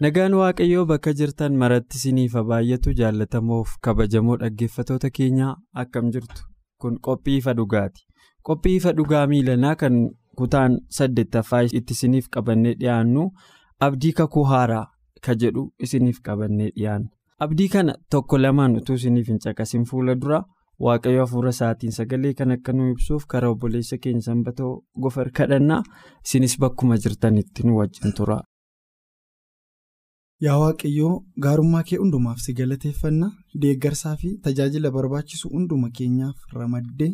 Nagaan Waaqayyoo bakka jirtan maratti isiniif baay'atu jaallatamoof kabajamoo dhaggeeffatoota keenyaa akkam jirtu kun qophii ifa dhugaati. Qophii ifa dhugaa miilanaa kan kutaan saddeettaffaa itti isiniif qabannee dhiyaannu abdii kakuu haaraa ka jedhu isiniif qabannee dhiyaanna. Abdii kana tokko lamaan utuu isiniif hin caqasin fuula dura Waaqayyo hafuura isaatiin sagalee kan akka nu ibsuuf karaa obboleessa keenya sanbatoo gofar kadhannaa isinis bakkuma jirtanitti nu wajjin tura. Yaa Waaqayyoo gaarummaa kee hundumaaf si galateeffanna deeggarsaa fi tajaajila barbaachisu hunduma keenyaaf ramaddee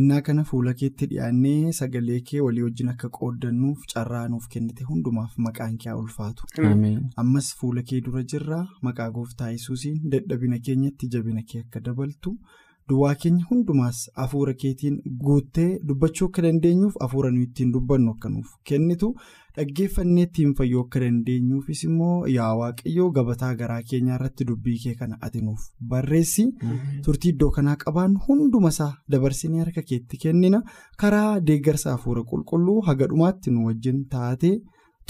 innaa kana fuula keetti dhiyaannee sagalee kee walii wajjin akka qooddannuuf carraa nuuf kennite hundumaaf maqaan kee ulfaatu. Ammas fuula kee dura jirraa maqaa gooftaa yesuusiin dadhabina keenyatti jabina kee akka dabaltu duwwaa keenya hundumaas hafuura keetiin guuttee dubbachuu akka dandeenyuuf hafuura nuyi ittiin dubbannu akka nuuf kennitu. dhaggeeffannee ittiin fayyuu akka dandeenyuufis immoo yaa waaqayyoo gabataa garaa keenyaa irratti dubbii kee kana ati nuuf barreessi turtii iddoo kanaa qabaannu hunduma isaa dabarsinee harka keetti kennina karaa deeggarsa hafuura qulqulluu haga dhumaatti nu wajjin taatee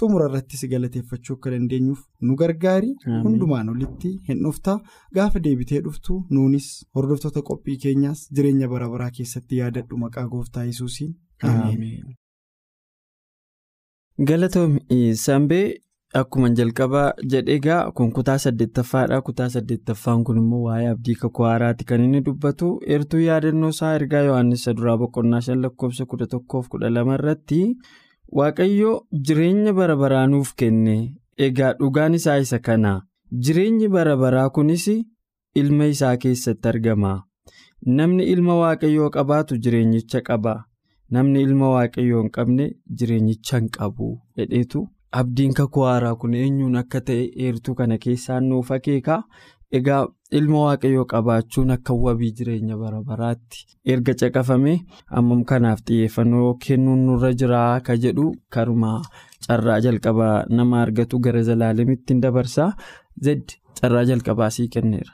xumura irrattis galateeffachuu akka dandeenyuuf nu gargaari hundumaan olitti hin dhuftaa gaafa deebitee dhuftu nuunis hordoftoota qophii keenyaas jireenya bara baraa keessatti yaadadhu maqaa gooftaa yesuusiin. Galatoomii Sambee akkuma jalqabaa jedhee egaa kun kutaa saddeettaffaadha. Kutaa saddeettaffaan kun immoo waa'ee abdii kakuu haaraati kan inni dubbatu. Eertuu yaadannoo isaa ergaa Yohaannis duraa boqonnaa shan lakkoofsa kudha tokkoof kudha lama irratti Waaqayyo jireenya bara baraa nuuf kenne. Egaa dhugaan isaa isa kana. Jireenyi bara baraa kunis ilma isaa keessatti argama. Namni ilma Waaqayyoo qabaatu jireenyicha qaba. Namni ilma waaqayyoo hin qabne jireenyicha hin qabu jedheetu abdiin kakuu haaraa kun eenyuun akka ta'e eertuu kana keessaan nuuf akeeka. Egaa ilma waaqayyoo qabaachuun akka wabii jireenya bara baraatti erga caqafame ammam kanaaf xiyyeeffannoo kennuun nurra jira ka jedhu karuma carraa jalqabaa nama argatu gara zalaalemitti dabarsa. Zed carraa jalqabaa sii kenneera.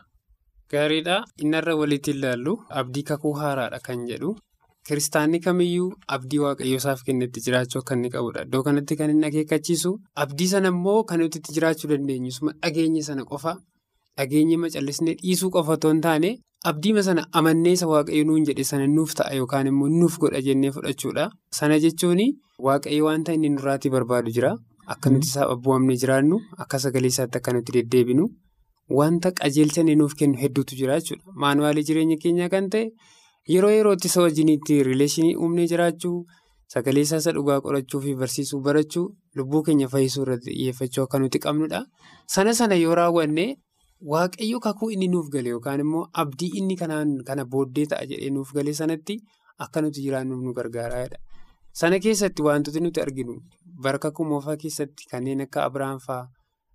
Gaariidha. Innarra walitti ilaallu abdii kakuu haaraadha kan jedhu. Kiristaanni kamiyyuu abdii waaqayyoo isaaf kennetti jiraachuu akka inni qabudha. Iddoo kanatti kan inni akeekkachiisu abdii sana immoo kan nuti itti jiraachuu dandeenyu dhageenya sana qofa dhageenya macallisnee dhiisuu qofa otoo hin taane abdiima sana amannee isa waaqayyo nuun jedhe sana nuuf ta'a yookaan immoo nuuf godha jennee fudhachuudha. Sana jechuun waaqayyo wanta inni nurraatii barbaadu jira. Akka nuti isaaf abboomnee jiraannu akka sagalee isaatti akka nuti deddeebinu wanta qajeelcha inni nuuf kennu hedduutu jira jechuudha. Maanuwaalii jireenya keenyaa kan ta'e. Yeroo yerootti isa wajjiniitti rileeshinii uumnee jiraachuu sagalee isaa dhugaa qorachuu fi barsiisuu barachuu lubbuu keenya fayyisuu irratti xiyyeeffachuu akka nuti qabnudha. Sana sana yoo raawwanne waaqayyo kakuu inni nuuf gale yookaan immoo abdii inni kana booddee ta'a jedhee nuuf gale sanatti akka nuti jiraannuuf nu gargaaraadha. Sana keessatti wantooti nuti arginu bara kakuu moofaa keessatti kanneen akka Abiraan fa'aa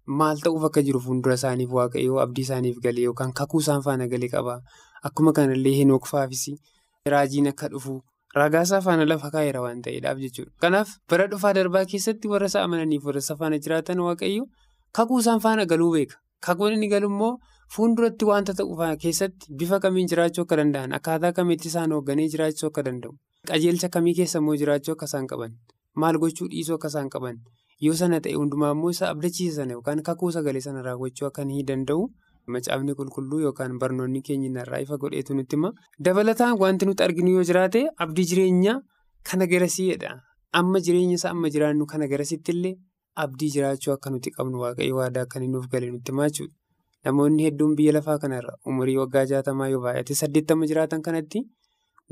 maal ta'uuf akka jiru fuuldura isaaniif waaqayyo abdii isaaniif galee yookaan kakuu isaan faana galee qaba. Akkuma kanallee Henook faafis raajiin akka dhufu ragaasaa faana lafa kaa'eera waan ta'eedhaaf jechuudha. Kanaaf bara dhufaa darbaa keessatti warra isa amananiif warra isa faana jiraatan waaqayyo kakuu isaan faana galuu beeka. Kakuun inni galu immoo fuulduratti wanta ta'u keessatti bifa kamiin jiraachuu akka danda'an akkaataa kamiitti isaan hoogganee jiraachuu akka danda'u qajeelcha kamii keessa immoo jiraachuu akka isaan qaban maal gochuu dhiisuu akka isaan qaban yoo sana ta'e hundumaa immoo isa abdachiisa sana yookaan kakuu sagalee sana raawwachuu akka inni danda'u Macaafni qulqulluu yookaan barnoonni keenya irraa ifa godheetu nutti hima. Dabalataan wanti nuti arginu yoo jiraate abdii jireenyaa kana garasiidha. Amma jireenya isaa amma jiraannu kana garasitti illee abdii jiraachuu akka nuti qabnu waaqayyo waadaa akka inni nuuf galee nutti himaa jechuudha. Namoonni hedduun biyya lafaa kanarra umurii waggaa jaatamaa yoo baay'ate saddeettama jiraatan kanatti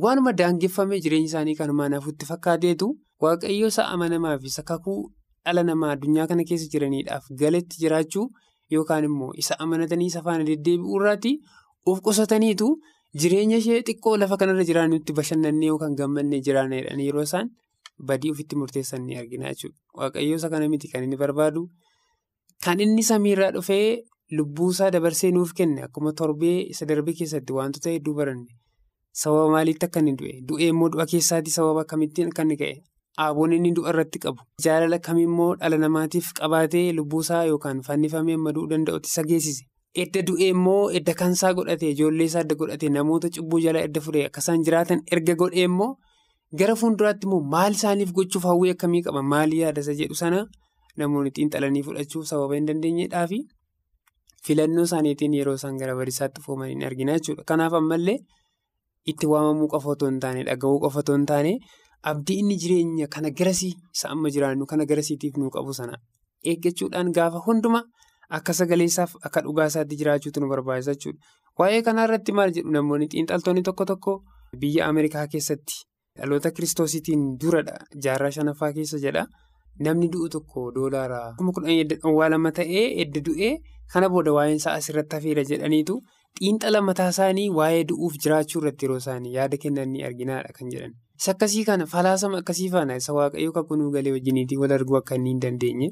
waanuma daangeffamee jireenya isaanii kan maanafuutti fakkaateetu waaqayyo isa amanamaa fi isa kakuu dhala namaa addunyaa kana keessa jiraniidhaaf galatti jiraachuu yookaan immoo isa amanatanii isa faana deddeebi'uu irraatti of qusataniitu jireenya ishee xiqqoo lafa kanarra jiraannutti bashannannee yookaan gammannee jiraanneedhaan yeroo isaan badii ofitti murteessan ni argina jechuudha. Waaqayyo isa kana miti kan inni barbaadu kan inni samiirraa dhufee lubbuusaa dabarsee nuuf kenne akkuma torbee isa darbe keessatti wantoota hedduu baranne sababa maaliitti akka inni du'e du'e immoo du'a keessaatti sababa akkamittiin akka inni ka'e Aaboon inni du'a irratti qabu jaalala kamimmoo dhala namaatiif qabaatee lubbuusaa yookaan fannifamee amma du'uu danda'utti isa geessise. Edda du'e immoo edda kansaa godhate ijoollee isaa edda godhate namoota cubbuu jala edda fudhee akka isaan jiraatan erga godhee immoo gara fuulduraatti immoo maal isaaniif gochuuf hawwii akkamii qaba maal yaada isa jedhu sana namoonni xiinxalanii fudhachuuf sababa hin dandeenyedhaa fi filannoo isaaniitiin yeroo isaan gara bariisaatti foomanii hin argina jechuudha. Kanaaf ammallee itti waamamuu qofa otoo hin taane dhaga'uu qofa otoo hin taane. Abdii inni jireenya kana garasii isa amma jiraannu kana garasiitiif nu qabu sana eeggachuudhaan gaafa hunduma akka sagaleessaaf akka dhugaasaatti jiraachuutu nu barbaachisa jechuudha. Waa'ee kanarratti maal jedhu namoonni xiinxaltoonni tokko tokko biyya Ameerikaa keessatti dhaloota kiristoosiitiin duradha jaarraa shanaffaa keessa jedha namni du'u tokko doolaara kuma kudhanii edda dhowwaalama ta'ee edda du'ee kana booda waa'een isaa asirratti hafeera jedhaniitu xiinxala mataa isaanii waa'ee du'uuf jiraachuu irratti yeroo isaanii yaada kennan ni arginaadha kan jedhan. Isa akkasii kana falaasama akkasii faana isa waaqayyoo kakuu galee wajjiniitii wal arguu akka inni hin dandeenye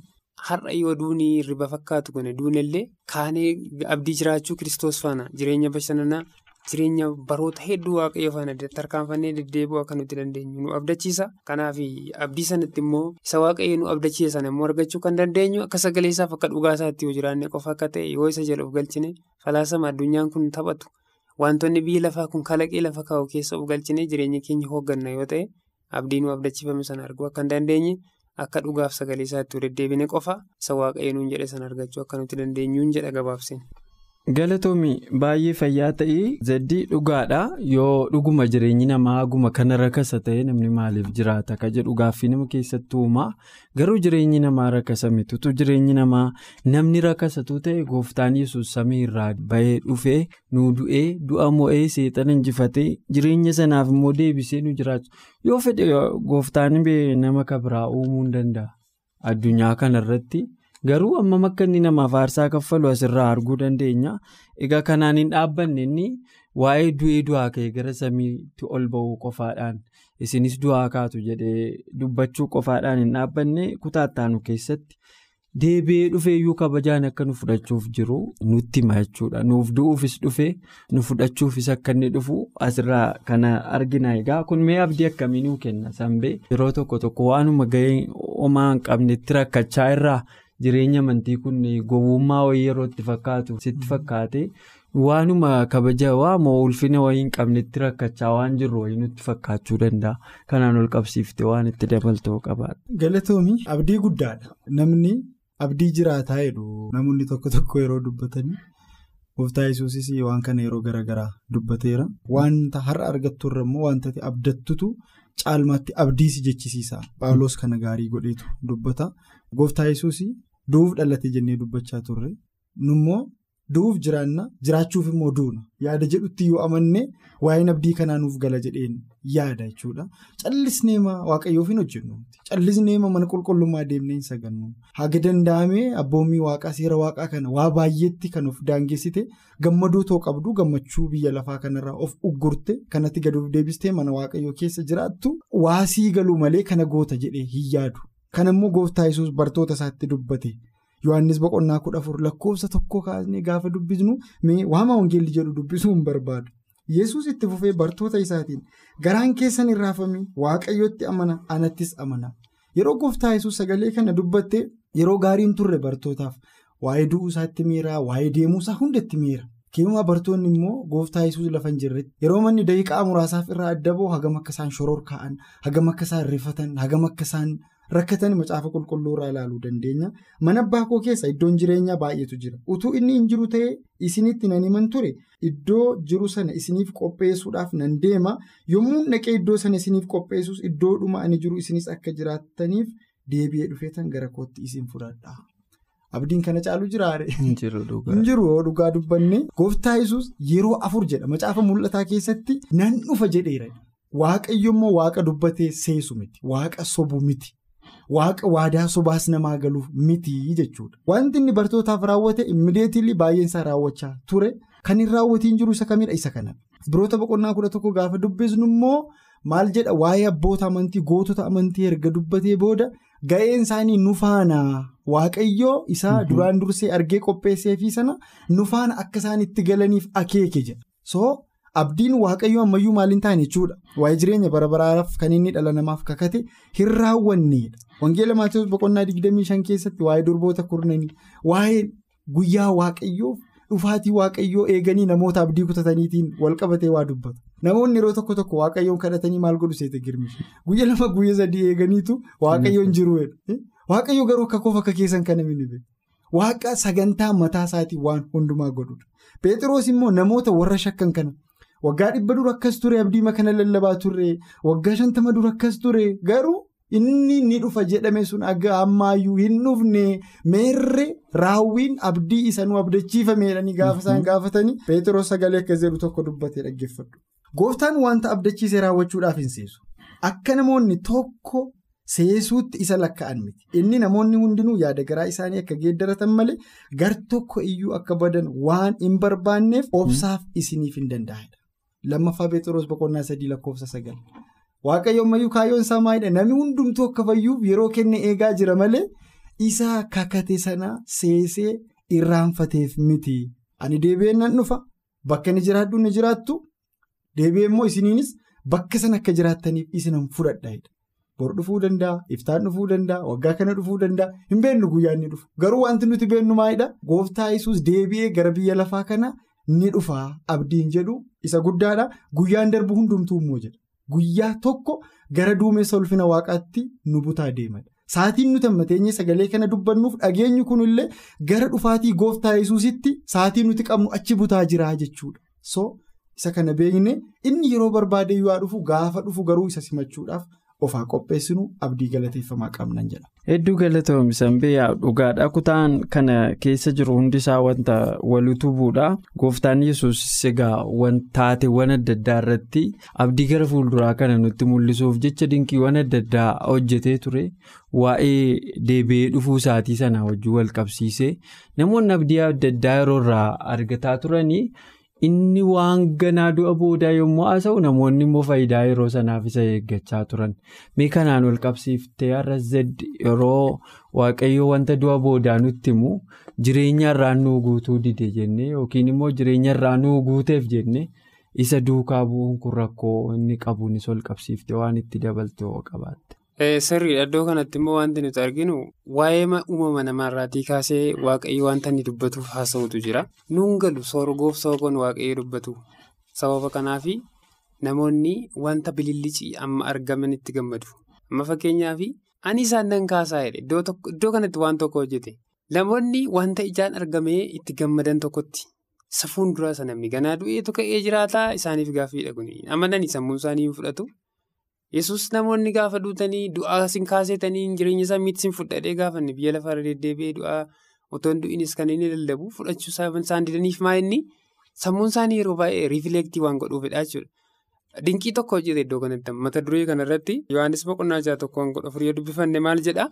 har'a yoo duunii hirriba fakkaatu kun duunellee kaanee abdii jiraachuu kiristoos faana jireenya bashannanaa jireenya baroota hedduu waaqayyoo faana tarkaanfannee deddeebi'uu akka nuti dandeenyu nu abdachiisa. Kanaaf abdii sanatti immoo isa waaqayyo nu abdachiisa sana immoo argachuu kan dandeenyu akka sagaleessaaf akka dhugaasaatti yoo jiraanne qofa akka ta'e yoo isa jala of galchine falaasama addunyaan kun taphatu. Wantoonni biyya lafaa kun kalaqee lafa kaa'u keessa of galchinee jireenya keenya hoogganna yoo ta'e abdii nu abdachiifame sana arguu akka hin dandeenye akka dhugaaf sagalee isaatti deddeebine qofa isa waaqayyo nuun jedhe sana argachuu akka nuti dandeenyuun jedha gabaabsine. Galatoomii baay'ee fayyaa ta'ee zeddii dhugaadha. Yoo dhuguma jireenyi namaa haguma kana rakasa ta'e namni maaliif jiraata? Ka jedhu gaaffii nama keessatti uumaa. Garuu jireenyi namaa rakasa mitutu jireenyi namaa namni rakasatu ta'e gooftaan yesus samii irraa bahee dhufee nu du'ee du'a mo'ee seexana injifatee jireenya sanaaf immoo deebisee nu jiraatu. Yoo fedhe gooftaan nama kabiraa uumuu hin danda'a. Addunyaa kanarratti. Garuu amma akka inni namaaf aarsaa kaffalu asirraa arguu dandeenya. Egaa kanaan hin dhaabbanne inni waa'ee du'ee du'aa ka'e gara samiitti ol ba'uu qofaadhaan isinis du'aa kaatu jedhee dubbachuu qofaadhaan hin dhaabbanne kutaattaanu keessatti deebi'ee dhufeeyyuu kabajaan akka nu fudhachuuf jiru nutti hima jechuudha. Nuuf du'uufis dhufee nu fudhachuufis akka inni dhufu asirraa kana argina. Egaa kun mee abdii akkamii nuu kenna sanbee yeroo tokko tokko waanuma gahee homaa hin qabnetti rakkachaa irraa. Jireenya amantii kun gowwummaa wayii yeroo itti fakkaatu sitti fakkaate waanuma kabajawaa moo ulfina wayii hin qabnetti rakkachaa waan jirru wayii nutti fakkaachuu danda'a. Kanaan ol qabsiifte waan itti dabaltoo qabaadha. Galatoomii abdii guddaadha. Namni abdii jiraataa jedhu namoonni tokko tokko yeroo dubbatanii gooftaa yesuusis waan kana yeroo garaagaraa dubbateera. Wanta har'a argatturra immoo wanta abdattutu caalmaatti abdiisi jechisiisa. Paawuloos kana gaarii godheetu dubbata. Gooftaa yesuus du'uuf dhalate jennee dubbachaa turre nummoo du'uuf jiraanna jiraachuuf immoo duuna yaada jedhutti yoo amanne waa'een abdii kanaa nuuf gala jedheen yaada jechuudha. Callisneema waaqayyoof hin hojjennu callisneema mana qulqullummaa deemnee hin sagannu haga danda'amee abboommii waaqaa seera waaqaa kana waa baay'eetti kan of daangessite gammaduu too qabdu gammachuu biyya lafaa kanarraa of uggurte kanatti gaduuf deebistee mana waaqayyoo keessa jiraattu waasii galuu malee kana goota jedhee hin yaadu. Kan immoo gooftaa yesus bartoota isaatti dubbate Yohaannis boqonnaa kudha afur lakkoofsa tokko kaasnee gaafa dubbisnu waama wangeelli jedhu dubbisuu hin barbaadu. Yesus itti fufee bartoota isaatiin garaan keessan hin raafamiin waaqayyootti amana anattis amana. Yeroo gooftaa yesus sagalee kana dubbatte yeroo gaariin turre bartootaaf waa'ee du'uu isaatti miira waa'ee deemuu isaa hundatti miira. Keemaa bartoonni immoo gooftaa yesus lafa hin jirretti yeroo manni daqiiqaa muraasaaf irraa adda bahu hagam akka isaan shoror kaa'an hagam akka isaan rifatan hagam akka isaan rakkatan macaafa qulqulluurraa ilaaluu dandeenya. Mana abbaa koo keessa iddoon jireenyaa baay'eetu jira. Utuu inni hin jiru ta'ee isinitti nan himan ture iddoo jiru sana isiniif qopheessuudhaaf nan deema. Yommuu dhaqee iddoo sana isiniif qopheessus iddoodhuma ani jiru isinis akka jiraataniif deebi'ee dhufeetan gara kootti isin fudhadha. Abdiin kana caalu jiraare. Hin jiru jiru dhugaa dubbanne gooftaa yesus yeroo afur jedha macaafa mul'ataa keessatti nan dhufa jedheera. Waaqayyo immoo waaqa dubbatee seesu miti. Waaqa sobu miti. Waaqa waadaa sobaas namaa galuuf miti jechuudha. Wanti inni bartootaaf raawwate immideetilii baay'een isaa raawwachaa ture. Kan hin raawwatiin jiru isa kamidha? Isa kana. Biroota boqonnaa kudha tokko gaafa dubbisnu immoo maal jedha waa'ee abboota amantii gootota amantii erga dubbatee booda ga'een isaanii nu faana waaqayyoo isaa duraan dursee argee qopheesseefi sana nu faana akka isaan itti galaniif akeeke jedha. Abdiin waaqayyoo ammayyuu maaliin ta'an jechuudha. Waa'ee jireenya bara baraaraaf kan inni dhala namaaf kakate hin raawwanneedha. Wangeela Maatiyoos boqonnaa 25 keessatti waa'ee durboota kurnanii waa'ee guyyaa waaqayyoo dhufaatii waaqayyoo eeganii namoota abdii kutataniitiin wal qabatee waa dubbatu. Namoonni yeroo tokko tokko waaqayyoon kadhatanii maal godhu seete girmishe. Guyya lama guyya sadii eeganiitu waaqayyoon jiruudha. Waaqayyo garuu akka koof akka keessan kana minibe. Waaqa sagantaa mataa isaatii waan hundumaa godhudha. Peteroos immoo namoota warra shakkan kana. Waggaa dhibba dura akkas ture abdii makana lallabaa turre waggaa shantama dura akkas ture garuu inni ni dhufa jedhame sun aga ammaayyuu hin dhufne meerre raawwiin abdii isa nu abdachiifameedhani gaafa isaan gaafatanii Peteroos sagalee akkas jedhu tokko dubbatee dhaggeeffadhu. Gooftaan wanta abdachiisee raawwachuudhaaf hin seesu. Akka namoonni tokko seesuutti isa lakka'an miti. Inni namoonni hundinuu yaada garaa isaanii akka geeddaratan malee gar tokko iyyuu akka badan waan hin barbaanneef obsaaf isiniif hin danda'edha. Lammaffaa Peteroos boqonnaa sadii lakkoofsa sagal. Waaqayyo ammayyuu kaayyoon isaa maalidha? Namni hundumtuu akka fayyuuf yeroo kenne eegaa jira malee isa kakate sana seesee irraanfateef miti. Ani deebi'een nan dhufa. Bakka inni jiraadhu ni jiraattu. Deebi'ee immoo isiniinis bakka sana akka jiraattaniif isinan fudhadha. Bor dhufuu danda'a, iftaan dhufuu danda'a, waggaa kana dhufuu danda'a. Hin beennu guyyaa inni dhufu. Garuu wanti nuti beennu maalidha? Gooftaa Yesuus deebi'ee gara biyya lafaa kana ni dhufaa abdiin jedhu isa guddaadha. Guyyaan darbu hundumtuu immoo jedha. Guyyaa tokko gara duumessa ulfina waaqaatti nu butaa deemadha. Saatiin nuti ammateenyee sagalee kana dubbannuuf dhageenyi kunillee gara dhufaatii gooftaa yesuusitti saatii nuti qabnu achi butaa jira jechuudha. So isa kana beekne inni yeroo barbaade yoo dhufu gaafa dhufu garuu isa simachuudhaaf ofaa qopheessinu abdii galateeffamaa qabnan jedha. Hedduu galatoomsan biyyaa dhugaadha. Kutaan kana keessa jiru hundisaa wanta wal utubuudha. Gooftaan yesus egaa taateewwan adda addaa irratti abdii gara fuulduraa kana nutti mul'isuuf jecha dinqiiwwan adda addaa hojjetee ture. Waa'ee deebi'ee dhufuu isaatii sana wajjin wal qabsiisee namoonni abdii adda addaa yeroo irraa argataa turanii. Inni waan ganaa du'a boodaa yommuu haasa'u namoonni immoo faayidaa yeroo sanaaf isa eeggachaa turan. Mee kanaan wal qabsiiftee har'a zed yeroo waaqayyoo wanta du'a boodaa nutti himu jireenya irraa nuu guutuu dide jennee yookiin immoo jireenya irraa nuu guuteef jennee isa duukaa bu'uun kun rakkoo inni qabuunis wal qabsiiftee waan itti dabalte hoo qabaatte. Sirriidha iddoo kanatti immoo wanti nuti arginu waa'ee uumama namaarraatii kaasee waaqayyo wanta inni dubbatuuf haasa'utu jira. Nuun galu sorgoof soogoon waaqayyo dubbatu. Sababa kanaaf namoonni wanta bilillicii amma argamanitti gammadu. Amma fakkeenyaaf ani isaan nan kaasaa iddoo kanatti waan tokko hojjete. Namoonni wanta ijaan argamee itti gammadan tokkotti isa fuulduraa sana ganaa du'eetu ka'ee jiraataa isaaniif gaaffiidha kuni. Amananii sammuu isaanii hin fudhatu. Yesus namoonni gaafa duutanii du'aa sin kaasetanii jireenya samiitti sin fudhadhee gaafanne biyya lafarra deddeebi'ee du'aa otoo hin du'inis kan inni lallabu fudhachuu isaan didaniif maa inni sammuun isaanii yeroo baay'ee riifileektii waan godhuufidha jechuudha. Dinqii tokko hojjete iddoo kanatti mata duree kanarratti Yohaannis boqonnaa jaha tokkoon kudha afurii dubbifanne maal jedhaa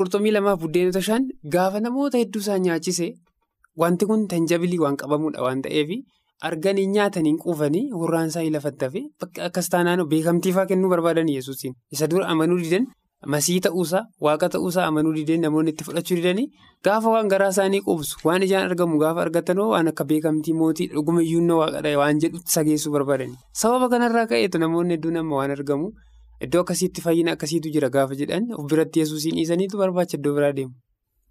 qurxummii lamaaf buddeenota shan gaafa namoota hedduu isaan nyaachise wanti kun tanjabilii waan qabamudha waan ta'eef. Arganii nyaatanii quufanii hurraan isaa lafatti hafe akkas taanaan beekamtiifaa kennuu barbaadan yesuusiin isa dura amanuu didan masii ta'uusaa waaqa ta'uusaa amanuu dideen namoonni itti fudhachuu didanii gaafa waan garaa isaanii qubsu waan ijaan argamu gaafa argatanoo waan akka beekamtii mootii dhuguma waaqadha waan jedhutti sageessuu barbaadani. Sababa kanarraa ka'eetu namoonni hedduun amma waan argamu iddoo akkasiitti fayyina akkasiitu jira gaafa jedhan of biratti yesuusiin dhiisaniitu barbaacha iddoo biraa deemu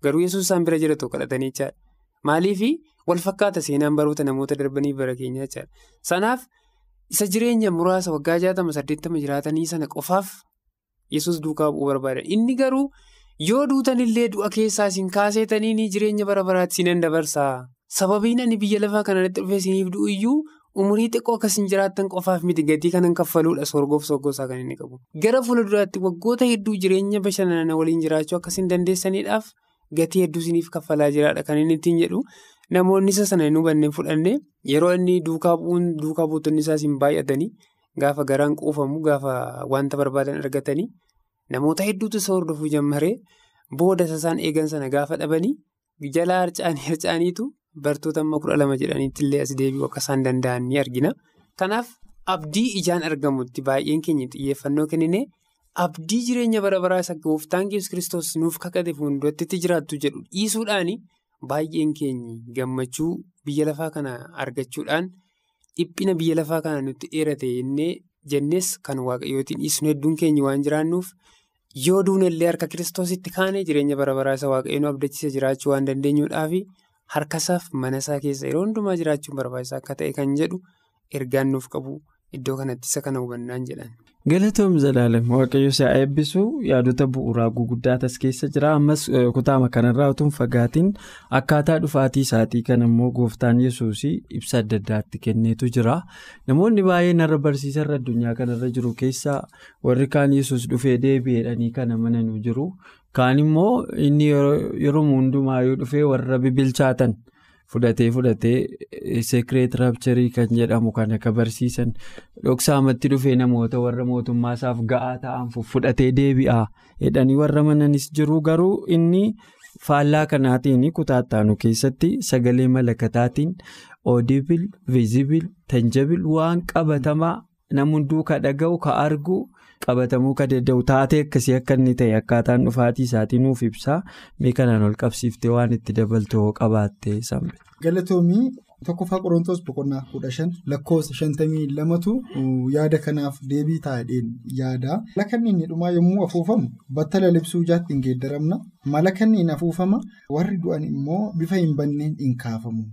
garuu yesuus isaan bira jira tokko kadhatanii jechaadha maaliifi. Wal fakkaata seenaan baroota namoota darbanii bara keenyaa jechaadha. Sanaaf isa jireenya muraasa waggaa jaatama saddeettama jiraatanii sana qofaaf yesus duukaa bu'uu barbaadan inni garuu yoo duutanillee du'a keessaa isin kaaseetanii jireenya bara baraatti isin dabarsaa? Sababiin ani biyya lafaa kanarratti dhufee isiniif du'u umurii xiqqoo akkasiin jiraattan qofaaf miti. Gatii kanan kaffaluudha. Sorgoof soggoosaa kan inni qabu. Gara fuulduraatti waggoota hedduu jireenya bashannana waliin jiraachuu akkasiin dandeessaniidhaaf gatii hedduu isiniif kaffalaa jiraadha kan inni ittiin jedhu. Namoonni isa sana hin hubanne fudhanne yeroo inni duukaa bu'uun duukaa buutonni isaas hin baay'atanii gaafa garaan quufamu gaafa wanta barbaadan argatanii namoota hedduutu isa hordofuu jammaree booda isaan eegan sana gaafa dhabanii jalaa harcaanii harcaaniitu bartoota amma kudha lama jedhaniitti illee as deebi'uu akka isaan danda'an ni argina. Kanaaf abdii ijaan argamutti baay'een keenya xiyyeeffannoo kennine abdii jireenya bara baraa isa gooftaan kiristoos nuuf kakate fuulduratti jiraattu jedhu dhiisuudhaani. Baay'een keenya gammachuu biyya lafaa kana argachuudhaan dhiphina biyya lafaa kana nutti dheerate jennees kan waaqayyootiin dhiisnu hedduun keenya waan jiraannuuf yoo duunellee harka kiristoositti kaane jireenya bara baraa isa waaqayyoon nu abdachiisa jiraachuu waan dandeenyuudhaaf harkasaaf manasaa keessa yeroo hundumaa jiraachuun barbaachisaa akka ta'e kan jedhu ergaan nuuf qabu iddoo kanatti isa kana hubannaan jedhan. Galatoom zalaalam waaqayyo si'a eebbisu yaadota bu'uuraa guguddaa as keessa jira. Ammas kutaama kanarraa utuu hin fagaatiin akkaataa dhufaatii isaatii kan immoo gooftaan yesuus ibsa adda addaatti kenneetu jira. Namoonni baay'een irra barsiisarra addunyaa kanarra jiru keessaa warri kaan yesus dhufee deebi'eedhanii kan amananu jiru. Kaan immoo inni yeroo hundumaayuu dhufee warra bibilchaatan. Fudhatee fudhatee sekireet raapcharii kan jedhamu kan akka barsiisan dhoksaamatti dhufee namoota warra mootummaa isaaf ga'aa ta'an fudhatee deebi'a jedhanii warra mananis jiru garuu inni faallaa kanaatiin kutaattaanu keessatti sagalee malakataatiin oodibil viizibil tanjabil waan qabatamaa namunduu ka dhaga'u ka argu. Qabatamuu ka danda'u taatee akkasii akka inni ta'e akkaataan dhufaatii isaatii nuuf ibsaa mee kanaan ol qabsiiftee waan itti dabaltoo qabaattee sambe. galatoomii tokkoffaa qorontoos boqonnaa kudha shan lakkoofsa shantamii lamatu yaada kanaaf deebii taa'edheen yaada malakanni inni dhumaa yommuu afuufamu battala libsuu ijaatti hin geeddaramna malakanni hin afuufama warri du'an immoo bifa hin banneen hin kaafamu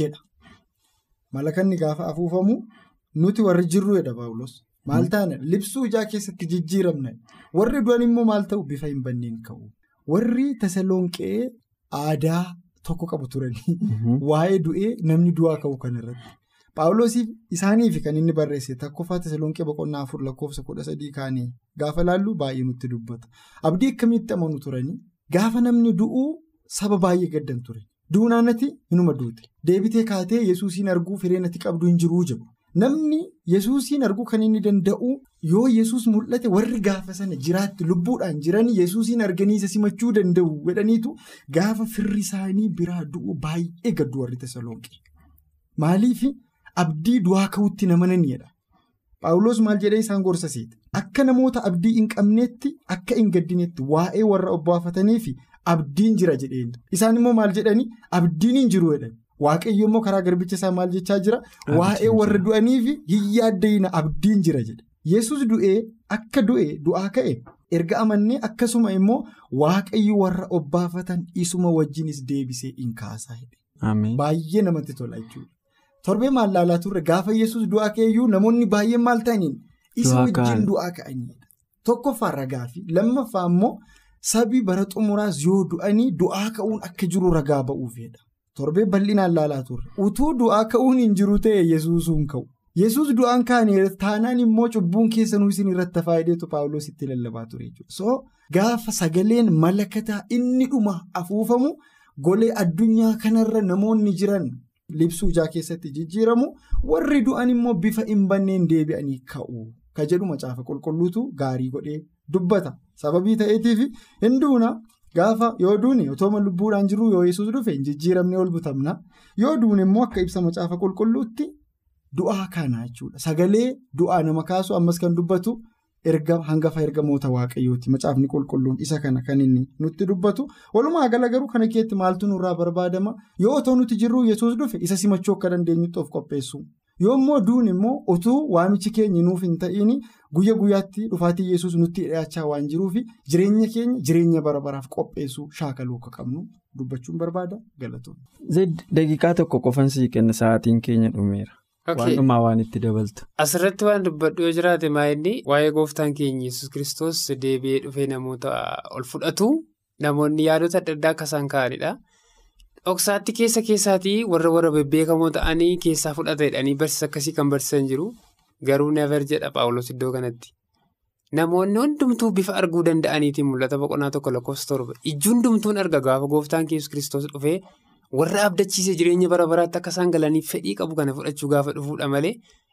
jedha malakanni gaafa afuufamu nuti warri jirru jedha paawulos. Maal taana libsuu ijaa keessatti jijjiiramna warri du'an immoo maal ta'u? Bifa hin banneen ka'u. Warri tasalonqee aadaa tokko qabu turanii waa'ee du'ee namni du'aa ka'u kanarratti paawuloosiif isaaniif kan inni barreesse tokkoffaa tasalonqee boqonnaa afur lakkoofsa kudha sadii kaanii gaafa laallu baay'ee nutti dubbata. Abdii akkamitti amanu turanii? Gaafa namni du'uu saba baay'ee gaddan ture. Duunaanati inuma duute. Deebitee kaatee yesuusiin arguu fireenatti qabdu hin jiruu jedhu. Namni yesuusiin arguu kan inni danda'u yoo yesus mul'ate warri gaafa sana jiraatti lubbuudhaan jiran yesuusiin arganii isa simachuu danda'u jedhaniitu gaafa firri isaanii biraa du'u baay'ee gaddu warri tasalonqee. Maaliif abdii du'aa ka'utti namananiidha. Paawuloos maal jedhee isaan gorsaseeti. Akka namoota abdii hin qabneetti akka hin gaddinetti waa'ee warra obbaafataniif abdiin jira jedheen. Isaan immoo maal jedhanii abdiin hin jiru jedhan. Waaqayyo immoo karaa garbicha isaa maal jechaa jira waa'ee warra du'aniif hin yaaddayina abdiin jira jedha. Yesus du'ee akka du'e du'aa ka'e erga amannee akkasuma immoo waaqayyo warra obbaafatan isuma wajjinis deebisee hin kaasaa. Baay'ee namatti tola jechuudha. Torbee maal laalaa turre gaafa Yesus du'aa ka'eyyuu namoonni baay'een maal ta'aniin isa wajjin du'aa ka'aniidha. Tokkoffaa ragaa fi lammaffaa immoo sabii bara xumuraas yoo du'anii du'aa ka'uun akka jiru ragaa ba'uufidha. Torbee bal'inaan laalaa turre utuu du'aa ka'uun hin jiru ta'e yesuusuun ka'u yesus du'aan kaane taanaan immoo cubbuun keessanuu isin irratti faayideetu paawuloos itti lallabaa ture jechuudha. So gaafa sagaleen malakataa inni dhuma afuufamu golee addunyaa kanarra namoonni jiran libsuu ijaa keessatti jijjiiramu warri du'an immoo bifa hin banneen deebi'anii ka'u ka jedhu macaafa qulqulluutu gaarii godhee dubbata sababii ta'eetiif hin duuna. Gaafa yoo duune otooma lubbuudhaan jiru yoo yesus dhufe hin jijjiiramne ol butamna yoo duune immoo akka ibsa macaafa qulqulluutti du'aa kana jechuudha. Sagalee du'aa nama kaasu ammas kan dubbatu hangafa ergamoota waaqayyooti macaafni qulqulluun isa kana kan inni nutti dubbatu walumaa gala garuu kana keetti maaltu nurraa barbaadama yoo otoo nuti jirru yesus dhufe isa simachuu akka dandeenyutti of qopheessu. Yoo immoo duun immoo utuu waamichi keenya nuuf hin ta'iin guyya guyyaatti dhufaatii yesus nutti dhiyaachaa waan jiruuf jireenya keenya jireenya bara baraaf qopheessuu shaakaluu akka qabnu dubbachuun barbaada galatoomna. daqiiqaa tokko qofan sii kenna sa'aatiin keenya dhumeera waan dhumaa waan itti dabaltu. Asirratti waan dubbadhu yoo jiraate maa'inni waa'ee gooftaan keenya yesus kiristoos deebi'ee dhufee namoota ol fudhatu namoonni yaadota adda addaa akka isaan kaa'anidha. Dhoksaatti keessa keessaatii warra warra bebbeekamoo ta'anii keessaa fudhata jedhanii barsiisa akkasii kan barsiisan jiru garuu never jedha paawulos iddoo kanatti. Namoonni hundumtuu bifa arguu danda'aniitiin mul'ata boqonnaa tokko lakkoofsa torba ijji hundumtuun arga gaafa gooftaan yesus kiristoos dhufee warra abdachiise jireenya bara baraatti akka isaan galaniif fedhii qabu kana fudhachuu gaafa dhufuudha malee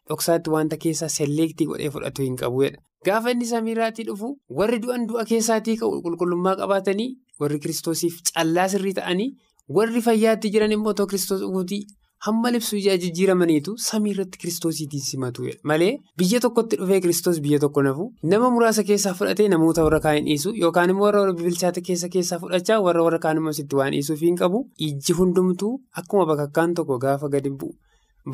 dhoksaatti wanta keessaa selleektii godhee fudhatu hin qabuudha. Gaafa inni samiirraatii dhufu warri du'an du'a keessaatii qulqullummaa qabaatanii warri kiristoosiif callaa sirrii ta'anii warri fayyaatti jiran immoo otoo kiristoos dhufuutii hamma libsuu ijaa jijjiiramaniitu samiirratti kiristoosiitiin simatuudha. Malee biyya tokkotti dhufee kiristoos biyya tokko nafu nama muraasa keessaa fudhatee namoota warra kaan hin dhiisu yookaan immoo warra bilchaata keessa keessaa fudhachaa warra warra kaan immoo sitti waan dhiisuuf hin qabu ijji hundumtuu akkuma bakakkaan tokko gaafa gadi bu'u.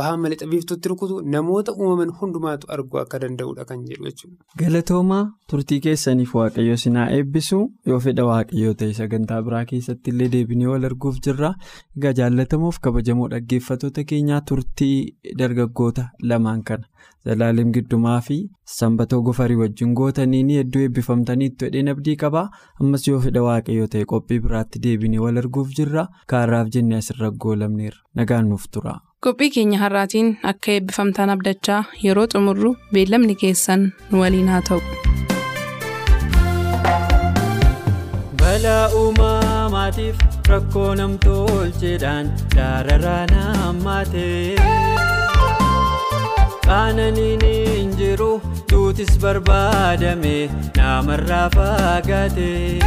Bahaa malee xabiiftutti rukutu namoota uumaman hundumaatu arguu akka danda'udha kan jedhu jechuudha. Galatoomaa turtii keessaniif waaqayyo sinaa eebbisu yoo fedha waaqayyoo ta'e sagantaa biraa keessatti illee deebinee wal arguuf jirra. Egaa jaallatamuuf kabajamoo dhaggeeffattoota keenyaa turtii dargaggoota lamaan kana Zalaalem Giddumaa fi Sanbatoo Gofarii wajjin gootaniin hedduu eebbifamtaniitu jedheen abdii qaba. Ammas yoo fedha waaqayyoo ta'e qophii biraatti deebinee wal arguuf jirra. Kaarraaf jennee asirra goolabneerra. Nagaan nuuf tura. Qophii keenya har'aatiin akka eebbifamtaan abdachaa yeroo xumurru beellamni keessan nu waliin haa ta'u. Balaa uumamaatiif rakkoo namtolcheedhaan dararaan hammaatee qaananiin hin jiru duutis barbaadame namarraa fagaatee.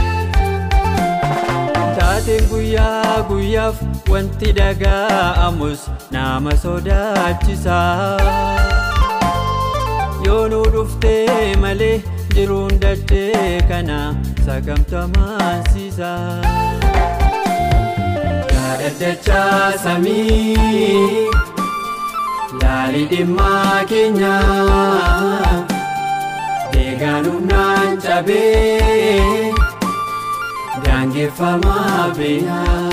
Taateen guyyaa guyyaaf wanti dhaga'amus nama sodaachisa. Yoo nu dhuftee malee jiruun dachee kana sagamtamaansiisa. Yaadaddachaa samii laalii dhimmaa keenya deegaan humnaan cabee. Gaangeffamaa beeyaa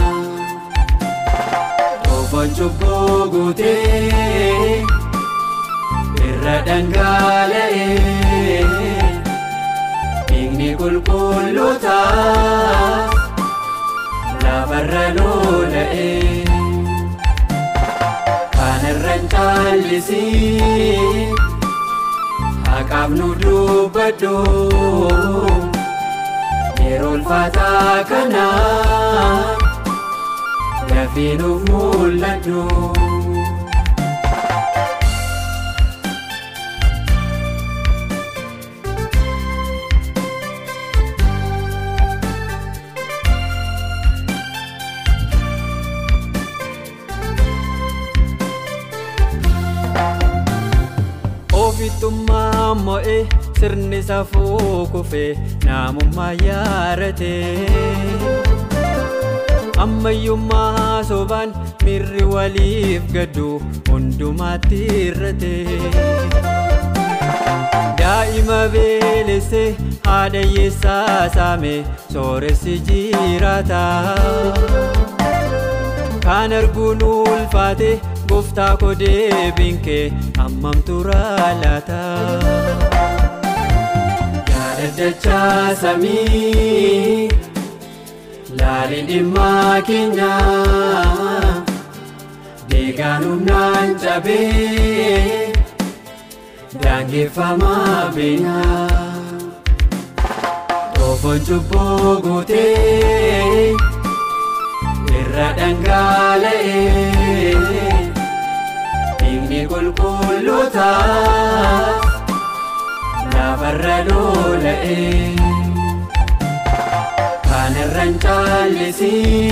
Ofoon cubbuu guutee irra dhangala'ee dhiigni qulqulluutaa lafarra lola'ee kanarra hin caallisii haqaaf nu dubbadhu. Yeroo ulfaataa kanaan lafee nuuf mul'atu. Sirni safuu kufee namummaa yaaratee ammayyummaa sobaan miirri waliif gaddu hundumaatti irratee daa'ima beelessee haadha hiyyeessaa saame sooressi jiraata. Kaan arguun ulfaate gooftaa koo deebiin kee hammam turaa Yaadaddachaa samii laalii dhimmaa keenya deegaan humnaan cabee daangeffamaa beeyaa Ofoon cubbuu guutee irra dhangala'ee dhiigni qulqulluutaa. Lafarra lola'ee kanarra hin caallisii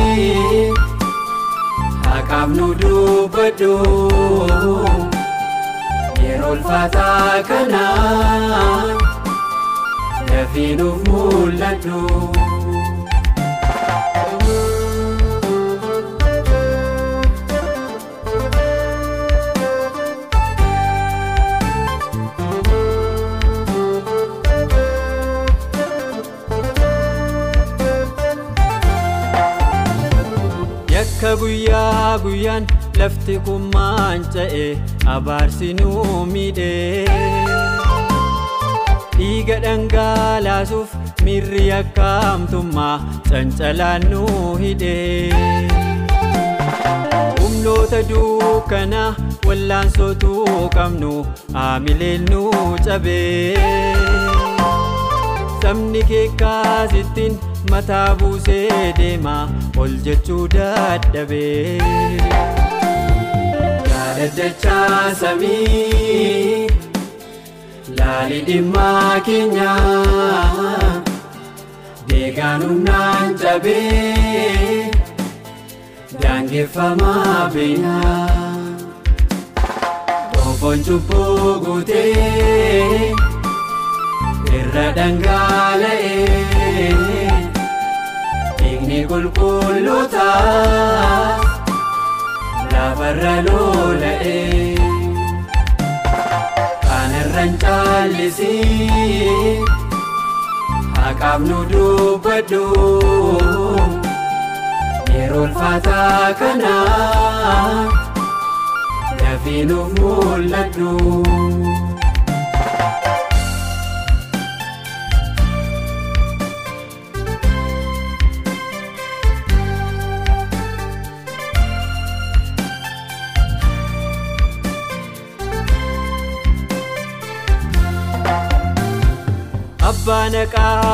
haqaaf nu dubbadhu yeroo ulfaataa kanaan lafee nuuf mul'atu. Guyyaa guyyaan lafti kun maanca'e abaarsinuu miidhee dhiiga dhangalaasuuf miirri akkaamtummaa cancalaannuu hidhee humnoota duukkanaa wallaansootuu qabnu haamileennuu cabee. Sabni keekkaasittiin mataa buusee deema ol jechuu dadhabee. Yaadaddachaa samii laali dhimmaa keenyaa deegaan humnaan cabee daangeffamaa beenyaa xoofoon cubbuu guutee irra dhangala'ee dhiigni qulqulloota lafarra lola'ee kanarraan caallisii haqaaf nu dubbadhu yeroo ulfaataa kana. Dafii nuuf mul'adhu.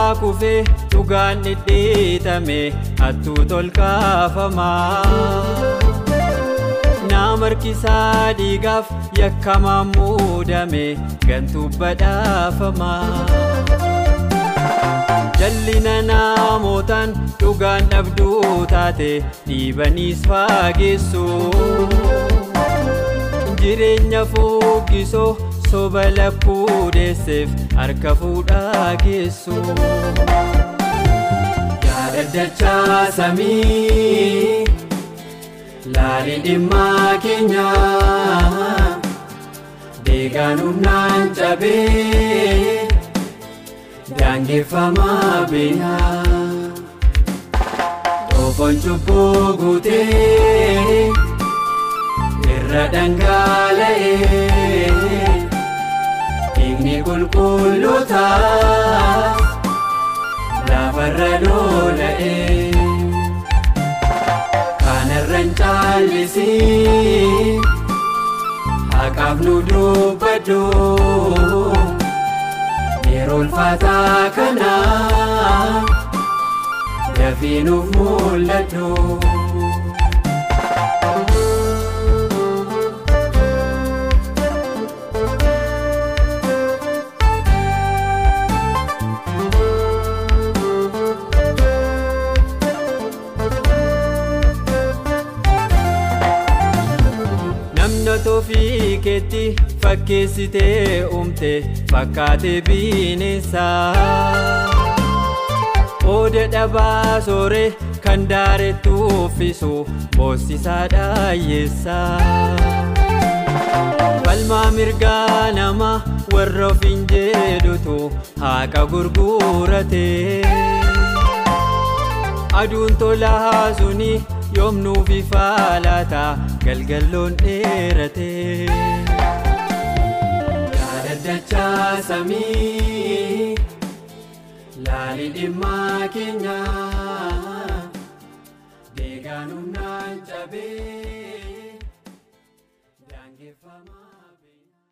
Naqaa kufee dhugaan dhidhiitame hattuu tolkaafamaa nama harkisaa dhiigaaf yakkamaan muudame gantuu badhaafamaa jallina namootaan dhugaan dhabduu taate dhiibaniis faageessu jireenya foogisoo. Soba lakkuu deesseef harka fuudhaa geessu. Yaadaddachaa samii laali dhimmaa keenyaa deegaan humnaan cabee daangeffamaa beenyaa xoofoon cubbuu guutee irra dhangala'ee. Dhiigni qulqulloota lafarra lola'ee kanarraan caallisii haqaaf nu dubbadhu yeroo ulfaataa kana dafii nuuf mul'adhu. Keetti fakkeessitee uumte fakkaatee bineensaa Oda dhabaa sooree kan daaretti uffisu boosisaa dhaayessaa Falmaa mirgaa nama warra ofiin jedhutu haqa gurguratee. Aduun tolaa suni yoomnuuf ifaa laata galgalloon dheerate. Yaada dachaa samii laalii dhimmaa keenyaa deegaanumnaan cabee.